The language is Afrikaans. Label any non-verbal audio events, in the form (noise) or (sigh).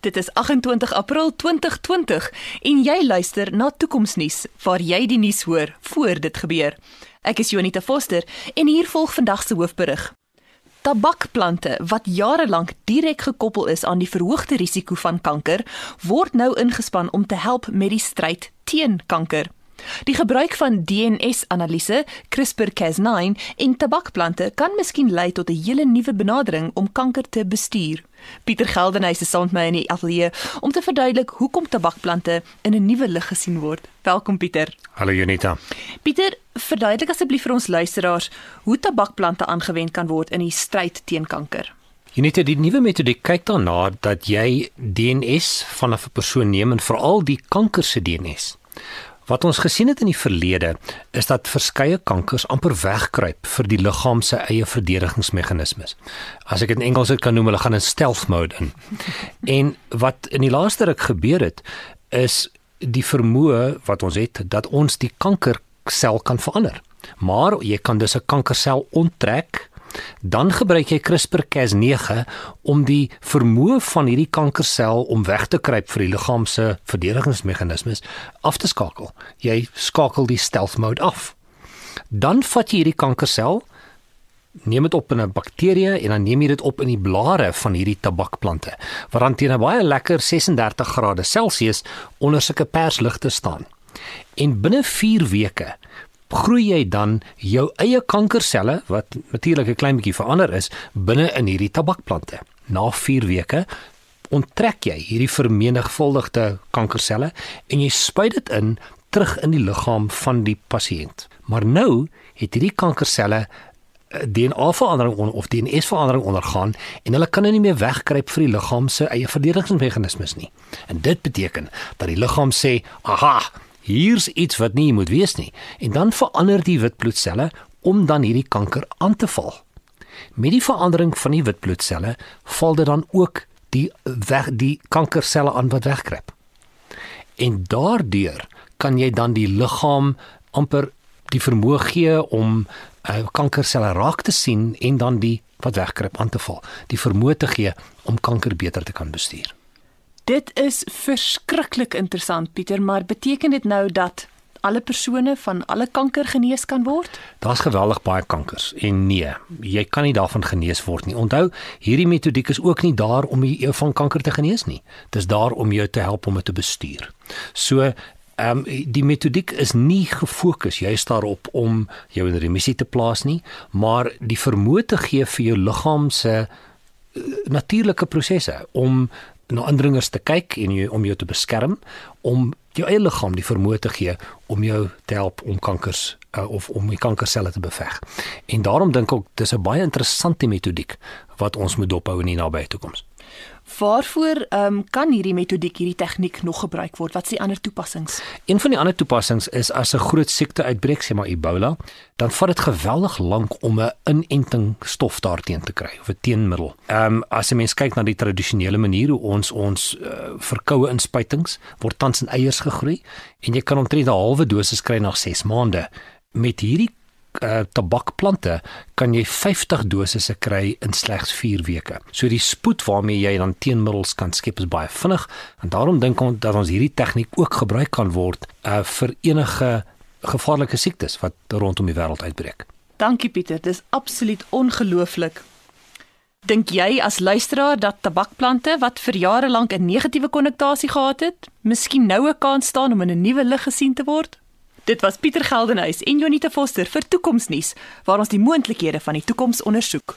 Dit is 28 April 2020 en jy luister na Toekomsnuus waar jy die nuus hoor voor dit gebeur. Ek is Jonita Foster en hier volg vandag se hoofberig. Tabakplante wat jare lank direk gekoppel is aan die verhoogde risiko van kanker, word nou ingespan om te help met die stryd teen kanker. Die gebruik van DNA-analise, CRISPR-Cas9 en tabakplante kan miskien lei tot 'n hele nuwe benadering om kanker te bestuur. Pieter Geldenhuys is saam met my in die ateljee om te verduidelik hoekom tabakplante in 'n nuwe lig gesien word. Welkom Pieter. Hallo Junita. Pieter, verduidelik asseblief vir ons luisteraars hoe tabakplante aangewend kan word in die stryd teen kanker. Junita, die nuwe metodiek kyk daarna dat jy DNA van 'n persoon neem en veral die kanker se DNA Wat ons gesien het in die verlede is dat verskeie kankers amper wegkruip vir die liggaam se eie verdedigingsmeganismes. As ek dit in Engels kan noem, hulle gaan in stealth mode in. (laughs) En wat in die laaste ruk gebeur het is die vermoë wat ons het dat ons die kankersel kan verander. Maar jy kan dus 'n kankersel onttrek dan gebruik jy CRISPR-Cas9 om die vermoë van hierdie kankersel om weg te kruip vir die liggaam se verdedigingsmeganismes af te skakel. Jy skakel die stealth mode af. Dan vat jy hierdie kankersel neem dit op in 'n bakterie en dan neem jy dit op in die blare van hierdie tabakplante wat dan teen 'n baie lekker 36 grade Celsius onder sulke persligte staan. En binne 4 weke groei jy dan jou eie kankerselle wat natuurlik 'n klein bietjie verander is binne in hierdie tabakplante. Na 4 weke onttrek jy hierdie vermenigvuldigde kankerselle en jy spuit dit in terug in die liggaam van die pasiënt. Maar nou het hierdie kankerselle eh, DNA-verandering of DNA-verandering ondergaan en hulle kan nou nie meer wegkruip vir die liggaam se eie verdedigingsmeganismes nie. En dit beteken dat die liggaam sê, "Aha, hier's iets wat nie moet wees nie en dan verander die witbloedselle om dan hierdie kanker aan te val. Met die verandering van die witbloedselle val dit dan ook die weg die kankerselle aan wat wegkruip. En daardeur kan jy dan die liggaam amper die vermoë gee om uh, kankerselle raak te sien en dan die wat wegkruip aan te val, die vermoë te gee om kanker beter te kan bestuur. Dit is verskriklik interessant Pieter, maar beteken dit nou dat alle persone van alle kanker genees kan word? Daar's geweldig baie kankers en nee, jy kan nie daarvan genees word nie. Onthou, hierdie metodiek is ook nie daar om jou van kanker te genees nie. Dit is daar om jou te help om dit te bestuur. So Ehm um, die metodiek is nie gefokus juist daarop om jou in remissie te plaas nie, maar die vermoë te gee vir jou liggaam se uh, natuurlike prosesse om na indringers te kyk en jy, om jou te beskerm om jou eie liggaam die vermoë te gee om jou te help om kankers uh, of om die kankerselle te beveg. En daarom dink ek dis 'n baie interessante metodiek wat ons moet dophou in die nabye toekoms. Waarvoor um, kan hierdie metodiek, hierdie tegniek nog gebruik word? Wat is die ander toepassings? Een van die ander toepassings is as 'n groot siekte uitbreek, sê maar Ebola, dan vat dit geweldig lank om 'n inenting stof daarteen te kry of 'n teenmiddel. Ehm um, as 'n mens kyk na die tradisionele manier hoe ons ons uh, verkoue inspuitings word tans in eiers gegroei en jy kan omtrent 'n halwe dosis kry na 6 maande. Met hierdie uh, tabakplante kan jy 50 dosisse kry in slegs 4 weke. So die spoed waarmee jy dan teenmiddels kan skep is baie vinnig en daarom dink ons dat ons hierdie tegniek ook gebruik kan word uh, vir enige gevaarlike siektes wat rondom die wêreld uitbreek. Dankie Pieter, dis absoluut ongelooflik. Dink jy as luisteraar dat tabakplante wat vir jare lank 'n negatiewe konnotasie gehad het, miskien nou 'n kans staan om in 'n nuwe lig gesien te word? Dit was Pieter Geldenhuys en Jonita Foster vir Toekomsnuus waar ons die moontlikhede van die toekoms ondersoek.